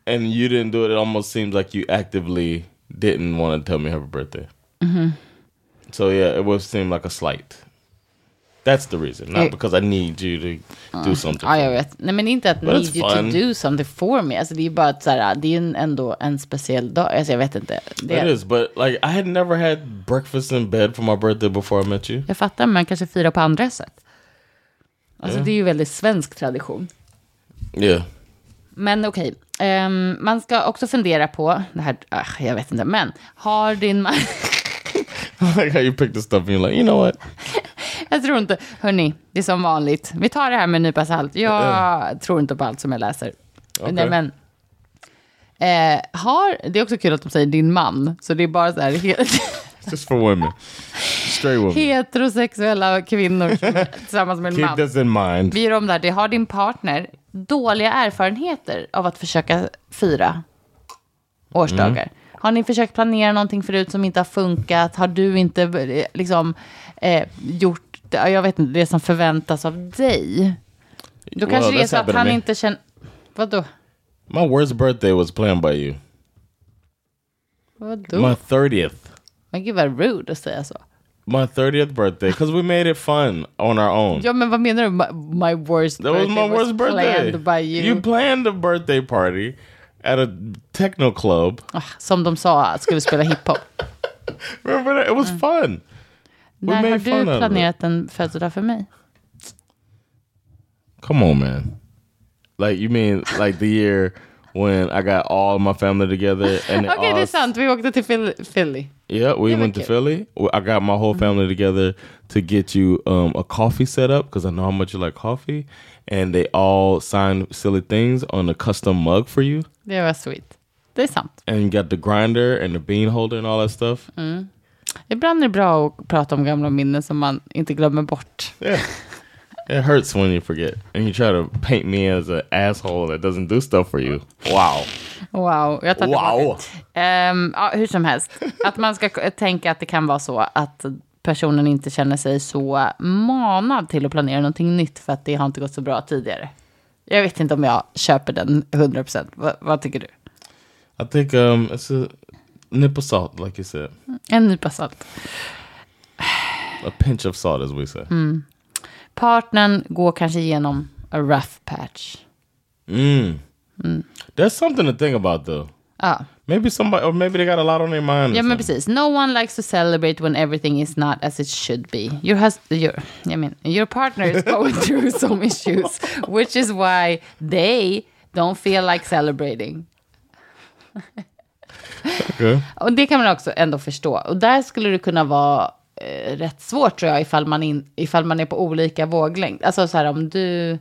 and you didn't do it, it almost seems like you actively didn't want to tell me happy birthday. Mm-hmm. So yeah, it would seem like a slight. That's the reason, not Eh. because I need you to do something. Ja, for jag vet. Nej, men inte att But need you to fun. do something for me. Alltså, det är bara att så här, det är ju ändå en speciell dag. Alltså, jag vet inte. Det, It is, but like I had never had breakfast in bed for my birthday before I met you. Jag fattar, men man kanske firar på andra sätt. Alltså, Ja. det är ju väldigt svensk tradition. Yeah. Men okej, ehm, man ska också fundera på, det här, ah, jag vet inte, men har din man... like how you pick the stuff and you're like, you know what? Jag tror inte, hörni, det är som vanligt. Vi tar det här med en nypa salt. Jag tror inte på allt som jag läser. Okej. Nej, men, eh, har, det är också kul att de säger din man, så det är bara så här, Just for women, straight women. heterosexuella kvinnor är tillsammans med en Keep man. this in mind. Vi gör om det här, det har din partner dåliga erfarenheter av att försöka fira årsdagar? Mm. Har ni försökt planera någonting förut som inte har funkat? Har du inte eh, liksom eh, gjort jag vet inte, det som förväntas av dig? Då kanske Well, det är så att han inte känner... Vadå? My worst birthday was planned by you. Vadå? My 30th. Men gud vad rude att säga så. my 30th birthday because we made it fun on our own. Ja, men vad menar du? My, my worst That was birthday my worst birthday. planned by you. You planned a birthday party at a techno club. Ah, som de sa, skulle spela hiphop. Remember that? It was fun. När har du planerat en födelsedag för mig? Come on, man. Like you mean like the year when I got all my family together and they Okej, det all är sant. Vi åkte till Philly. Yeah, we went to okay. Philly. I got my whole family together to get you um, a coffee setup because I know how much you like coffee, and they all signed silly things on a custom mug for you, Det var sweet. Det är sant. and you got the grinder and the bean holder and all that stuff. Ibland är det bra att prata om gamla minnen som man inte glömmer bort. Yeah, it hurts when you forget, and you try to paint me as an asshole that doesn't do stuff for you. Wow, Wow, jag tar wow. Ehm, ja, hur som helst, att man ska tänka att det kan vara så att personen inte känner sig så manad till att planera någonting nytt för att det har inte gått så bra tidigare. Jag vet inte om jag köper den 100%. Va, vad tycker du? I think um, it's a nip of salt, like you said, En nypa salt. a pinch of salt, as we say. Partnern går kanske igenom a rough patch. Mm. That's something to think about, though. Ja, Maybe somebody, or maybe they got a lot on their mind. ja men precis. No one likes to celebrate when everything is not as it should be. Your, husband, your, I mean, your partner is going through some issues, which is why they don't feel like celebrating. Okay. Och det kan man också ändå förstå. Och där skulle det kunna vara eh, rätt svårt tror jag ifall man, in, ifall man är på olika våglängd. Alltså så här om du,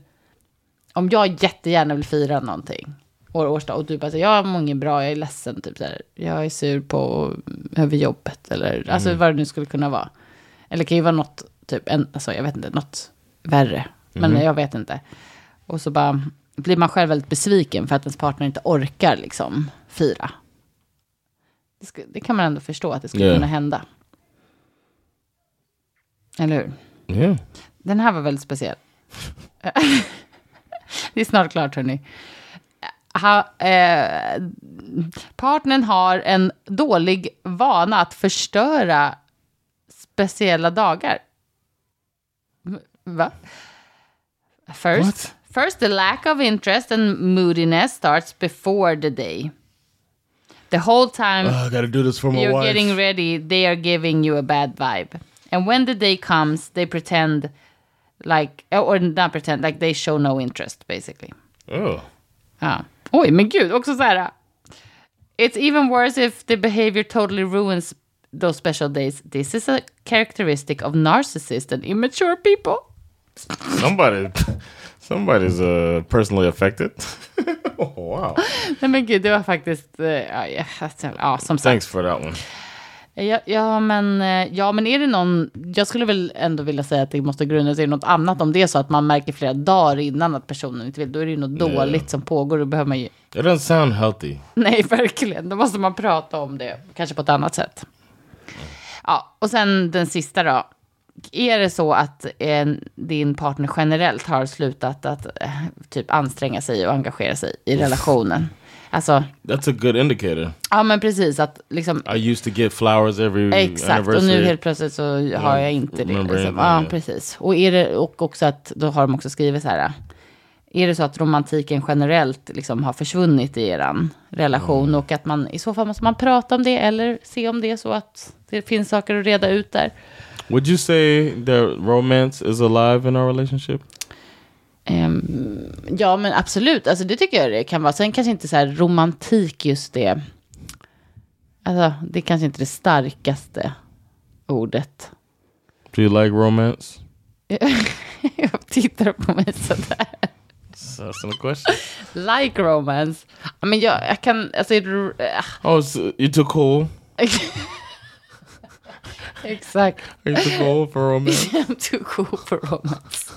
om jag jättegärna vill fira någonting, år, årsdag, och du bara säger jag mår inget bra, jag är ledsen, typ så här, jag är sur på, över jobbet, eller alltså vad det nu skulle kunna vara. Eller det kan ju vara något, typ, en, alltså jag vet inte, något värre, men jag vet inte. Och så bara blir man själv väldigt besviken för att ens partner inte orkar liksom fira. Det, ska, det kan man ändå förstå att det skulle Ja. kunna hända. Eller hur? Yeah. Den här var väldigt speciell. det är snart klart, hörni. Ha, eh, partnern har en dålig vana att förstöra speciella dagar. Va? First, What? first, the lack of interest and moodiness starts before the day. The whole time ah, Oh, I got to do this for my you're wife. getting ready, they are giving you a bad vibe. And when the day comes, they pretend like, oh, or not pretend, like they show no interest basically. oh. Ja. Oj, men gud, också så här. It's even worse if the behavior totally ruins those special days. This is a characteristic of narcissists and immature people. Somebody, somebody's uh, personally affected. oh, wow. Nej men gud, det var faktiskt, eh, ja, som sagt. Thanks for that one. Ja, ja, men, eh, ja, men är det någon... Jag skulle väl ändå vilja säga att det måste grunda sig i något annat. Om det är så att man märker flera dagar innan att personen inte vill, då är det ju något dåligt som pågår. Då behöver man ju... It doesn't sound healthy. Nej, verkligen. Då måste man prata om det, kanske på ett annat sätt. Ja, och sen den sista då. Är det så att eh, din partner generellt har slutat att eh, typ anstränga sig och engagera sig i relationen? Alltså, That's a good indicator. ja men precis att liksom I used to get flowers every Exakt, och nu helt plötsligt så har jag inte det. Liksom. anything, ja. precis. Och, är det, och också att, då har de också skrivit så här. Är det så att romantiken generellt liksom har försvunnit i er relation Mm. och att man i så fall måste man prata om det eller se om det är så att det finns saker att reda ut där. Would you say that romance is alive in our relationship? Ehm, ja, men absolut. Alltså, det tycker jag det kan vara. Sen kanske inte så här romantik just det. Alltså, det är kanske inte det starkaste ordet. Do you like romance? jag tittar på mig sådär. So That's not a question. Like romance. Ja, Men jag, jag kan, alltså, är det- ah, Oh, so you're too cool. exakt. Are you too cool for romance? I'm too cool for romance.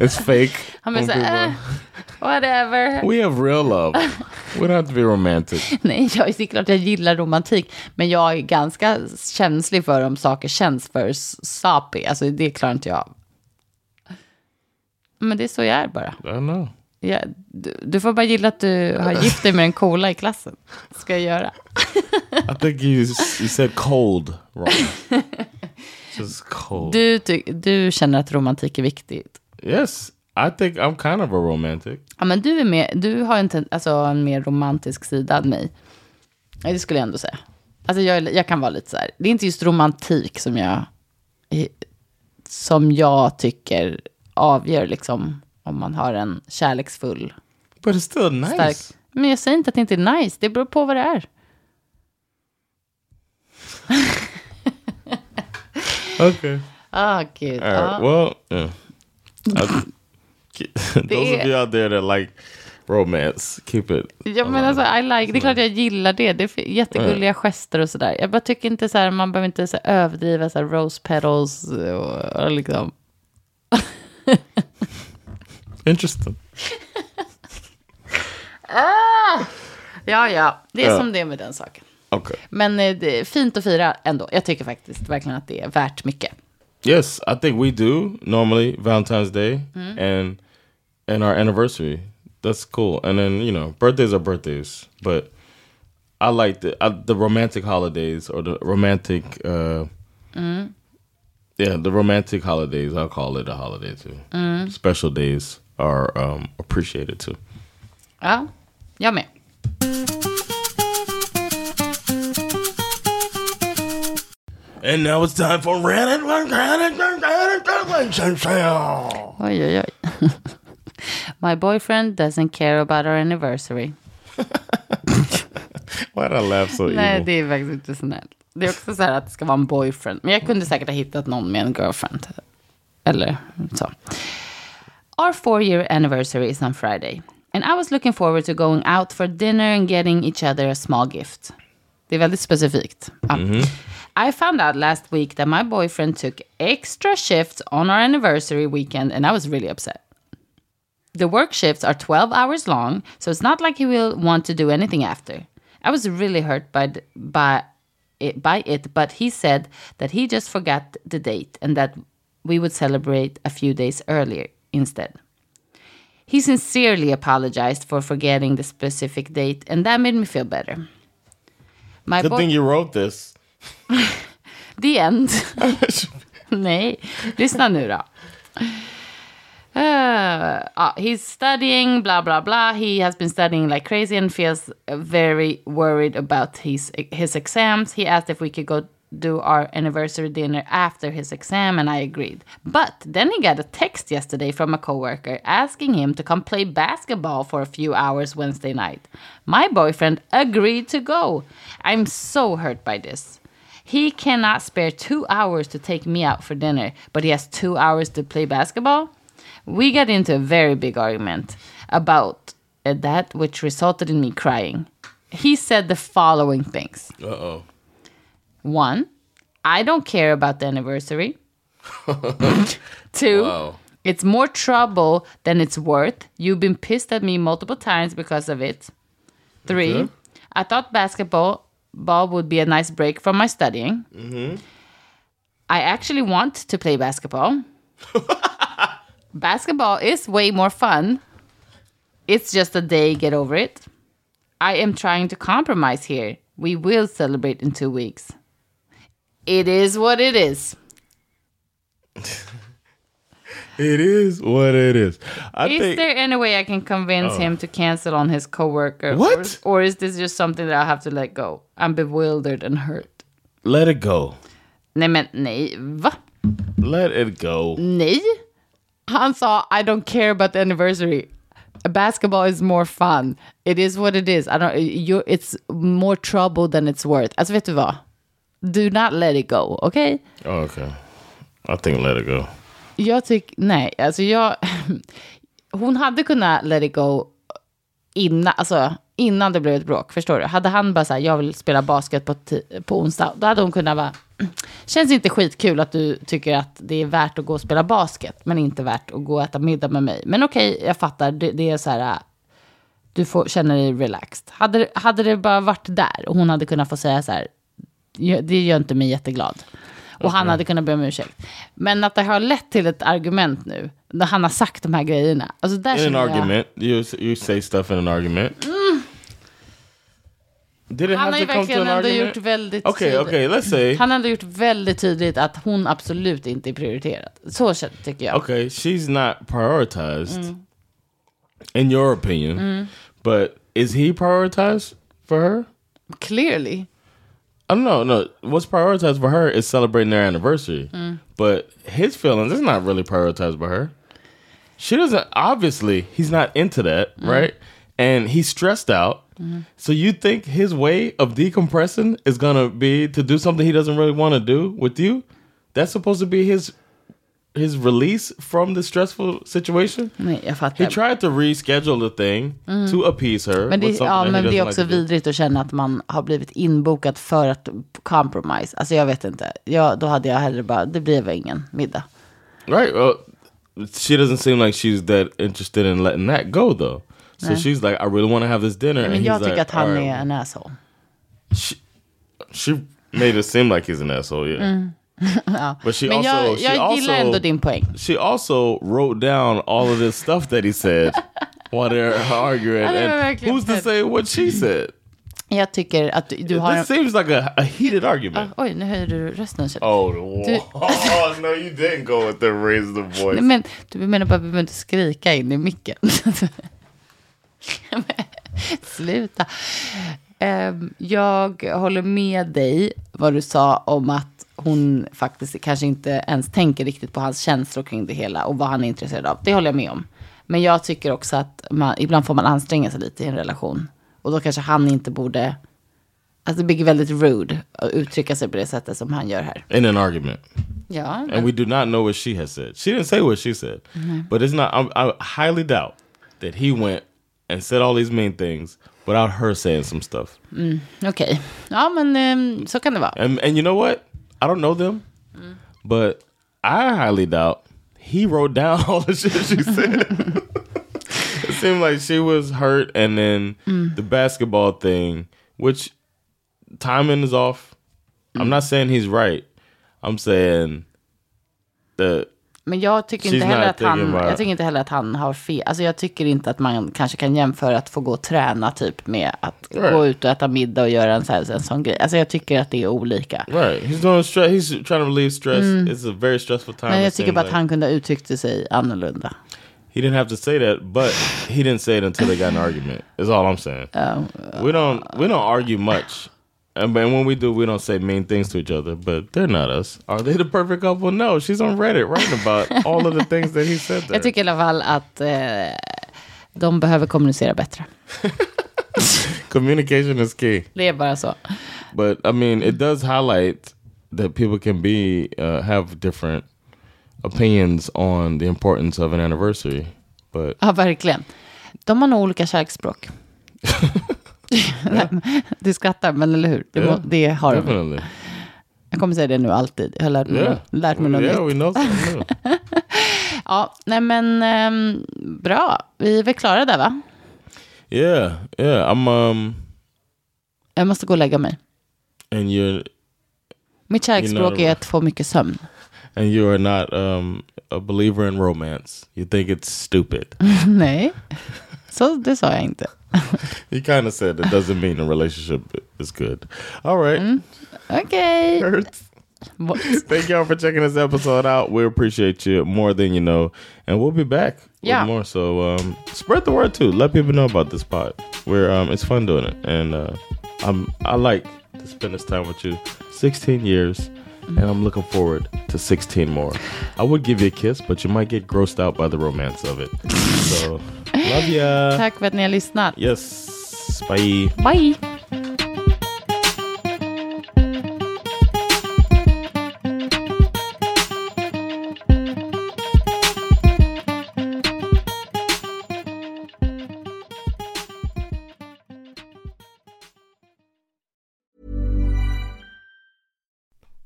It's fake. Han blir såhär, eh, people- whatever. We have real love. we don't have to be romantic. Nej, jag är klart jag gillar romantik. Men jag är ganska känslig för om saker känns för sappy. Alltså det klarar inte jag av. Men det är så jag är bara. I know. Jag, du, du får bara gilla att du har gift dig med den coola i klassen. Ska jag göra. I think you you said cold wrong. just cold. Du, ty- du känner att romantik är viktigt. Yes, I think I'm kind of a romantic. Ja, men du, är mer, du har inte, alltså, en mer romantisk sida än mig. Det skulle jag ändå säga. Alltså, jag, jag kan vara lite så här. Det är inte just romantik som jag, som jag tycker avgör liksom, om man har en kärleksfull, But it's still nice. stark... Men jag säger inte att det inte är nice. Det beror på vad det är. Okay. Ah, gud. All right. Ja. Well, yeah. I- those of är- you out there that like romance, keep it. Ja, men alltså, I like, det är klart jag gillar det. Det är jättegulliga gester och sådär. Jag bara tycker inte så här, man behöver inte så här, överdriva så här, rose petals och, och liksom. Interesting. Ja, ja, det är Ja. som det är med den saken. Okay. Men eh, det är fint att fira ändå. Jag tycker faktiskt verkligen att det är värt mycket. Yes, I think we do normally Valentine's Day and and our anniversary. That's cool. And then you know, birthdays are birthdays, but I like the uh, the romantic holidays or the romantic. Uh, Yeah, the romantic holidays. I'll call it a holiday too. Special days are um, appreciated too. Ja, jag med. And now it's time for Reddit. Oj, oj, oj. My boyfriend doesn't care about our anniversary. Why did I laugh so Nej, evil? det är faktiskt inte snällt. Det är också så här att det ska vara en boyfriend. Men jag kunde säkert ha hittat någon med en girlfriend. Eller så. Our four year anniversary is on Friday. And I was looking forward to going out for dinner and getting each other a small gift. Det är väldigt specifikt. Ja. Mm-hmm. I found out last week that my boyfriend took extra shifts on our anniversary weekend and I was really upset. The work shifts are 12 hours long, so it's not like he will want to do anything after. I was really hurt by th- by it, by it, but he said that he just forgot the date and that we would celebrate a few days earlier instead. He sincerely apologized for forgetting the specific date, and that made me feel better. My Good thing you wrote this. The end. Nej, lyssna nu då. Uh, uh, he's studying, blah blah blah. He has been studying like crazy and feels very worried about his his exams. He asked if we could go do our anniversary dinner after his exam, and I agreed. But then he got a text yesterday from a coworker asking him to come play basketball for a few hours Wednesday night. My boyfriend agreed to go. I'm so hurt by this. He cannot spare two hours to take me out for dinner, but he has two hours to play basketball. We got into a very big argument about uh, that, which resulted in me crying. He said the following things Uh oh. One, I don't care about the anniversary. Two, Wow. it's more trouble than it's worth. You've been pissed at me multiple times because of it. Three, Okay. I thought basketball ball would be a nice break from my studying. Mm-hmm. I actually want to play basketball. basketball is way more fun. It's just a day, get over it. I am trying to compromise here. We will celebrate in two weeks. It is what it is. It is what it is. I Is think there any way I can convince oh. him to cancel on his coworker? What? Or, or is this just something that I have to let go? I'm bewildered and hurt. let it go. Nej men nej, va? Let it go. Nej? Han sa I don't care about the anniversary. Basketball is more fun. It is what it is. I don't, you, it's more trouble than it's worth. Alltså vet du vad? Do not let it go, okej? Oh, okay. I think let it go. Jag tycker, nej, alltså jag, hon hade kunnat let it go innan, alltså innan det blev ett bråk, förstår du? Hade han bara sagt, jag vill spela basket på, på onsdag, då hade hon kunnat vara, känns inte skitkul att du tycker att det är värt att gå och spela basket, men inte värt att gå och äta middag med mig. Men okej, jag fattar, det, det är så här, du får känna dig relaxed. Hade, hade det bara varit där och hon hade kunnat få säga så här, "Ja, det gör inte mig jätteglad. Och han hade kunnat be om ursäkt. Men att det har lett till ett argument nu, när han har sagt de här grejerna. Alltså där In an jag, argument, you you say stuff in an argument. Did it Han har ju verkligen ändå argument? gjort väldigt Okay, tydligt. okay, let's say. Han har ändå gjort väldigt tydligt att hon absolut inte är prioriterad. Så tycker jag. Okay, she's not prioritized, Mm. in your opinion, but is he prioritized for her? Clearly. I don't know. No, what's prioritized for her is celebrating their anniversary, mm. but his feelings is not really prioritized by her. She doesn't. Obviously, he's not into that, mm. right? And he's stressed out. Mm-hmm. So you think his way of decompressing is gonna be to do something he doesn't really want to do with you? That's supposed to be his his release from the stressful situation. Nej, jag He fattar. tried to reschedule the thing to appease her. Men, det, ja, he men det är också like vidrigt att känna att man har blivit inbokad för att compromise. Alltså jag vet inte. Ja, då hade jag hellre bara, det väl ingen middag. Right. Well, she doesn't seem like she's that interested in letting that go, though. So she's like, I really want to have this dinner. Men and jag tycker like, att han "All är right." en asshole. She, she made it seem like he's an asshole, yeah. But she Men also, jag, she jag gillar also, ändå din poäng. she also wrote down all of this stuff that he said while they're arguing. And who's to say what she said? Jag tycker att du, du har. This seems like a, a heated argument. Oj, nu höjer du rösten. Oh, the oh, no, you didn't go with the raise the voice. Nej, men du menar bara att vi behöver inte skrika in i micken. Sluta. Ehm, jag håller med dig vad du sa om att hon faktiskt kanske inte ens tänker riktigt på hans känslor kring det hela och vad han är intresserad av. Det håller jag med om. Men jag tycker också att man, ibland får man anstränga sig lite i en relation. Och då kanske han inte borde... Alltså det blir väldigt rude att uttrycka sig på det sättet som han gör här. In an argument. Ja, and we do not know what she has said. She didn't say what she said, but it's not. I, I highly doubt that he went and said all these mean things without her saying some stuff. okej. Ja, men ehm, så kan det vara. And and you know what? I don't know them, but I highly doubt he wrote down all the shit she said. it seemed like she was hurt, and then mm. the basketball thing, which timing is off. I'm mm. not saying he's right. I'm saying the Men jag tycker, She's inte heller att han, jag tycker inte heller att han har fel. Alltså jag tycker inte att man kanske kan jämföra att få gå och träna typ med att Right. gå ut och äta middag och göra en, så här, en sån grej. Alltså jag tycker att det är olika. Right. He's doing stress. He's trying to relieve stress. It's a very stressful time. Men jag tycker bara att like. han kunde ha uttryckt sig annorlunda. He didn't have to say that, but he didn't say it until they got an argument. Is all I'm saying. we don't we don't argue much, and when we do, we don't say mean things to each other. But they're not us. Are they the perfect couple? No. She's on Reddit writing about all of the things that he said there. Jag tycker i alla fall att eh, de behöver kommunicera bättre. Communication is key. Det är bara så. But I mean, it does highlight that people can be uh, have different opinions on the importance of an anniversary. But Ja, verkligen. De har nog olika kärleksspråk. du skrattar, men eller hur? Det, må, Yeah, det har de. definitely. Jag kommer säga det nu alltid. Jag har lärt mig, Yeah. lärt mig något yeah, nytt. Ja, nej men ehm, bra. Vi är väl klara där va? Yeah, yeah. I'm um Jag måste gå och lägga mig. and you're Mitt kärleksspråk är att få mycket sömn. and you are not um a believer in romance. You think it's stupid. nej, så det sa jag inte. He kind of said it doesn't mean a relationship is good. All right. Okay. Hurts. Thank y'all for checking this episode out. We appreciate you more than you know, and we'll be back Yeah. with more. So um, spread the word too. Let people know about this pod. We're um, it's fun doing it, and uh, I'm I like to spend this time with you. 16 years, and I'm looking forward to 16 more. I would give you a kiss, but you might get grossed out by the romance of it. So love ya. Tack för att ni har lyssnat. Yes. Bye. Bye!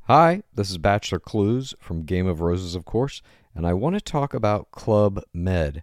Hi, this is Bachelor Clues from Game of Roses, of course, and I want to talk about Club Med.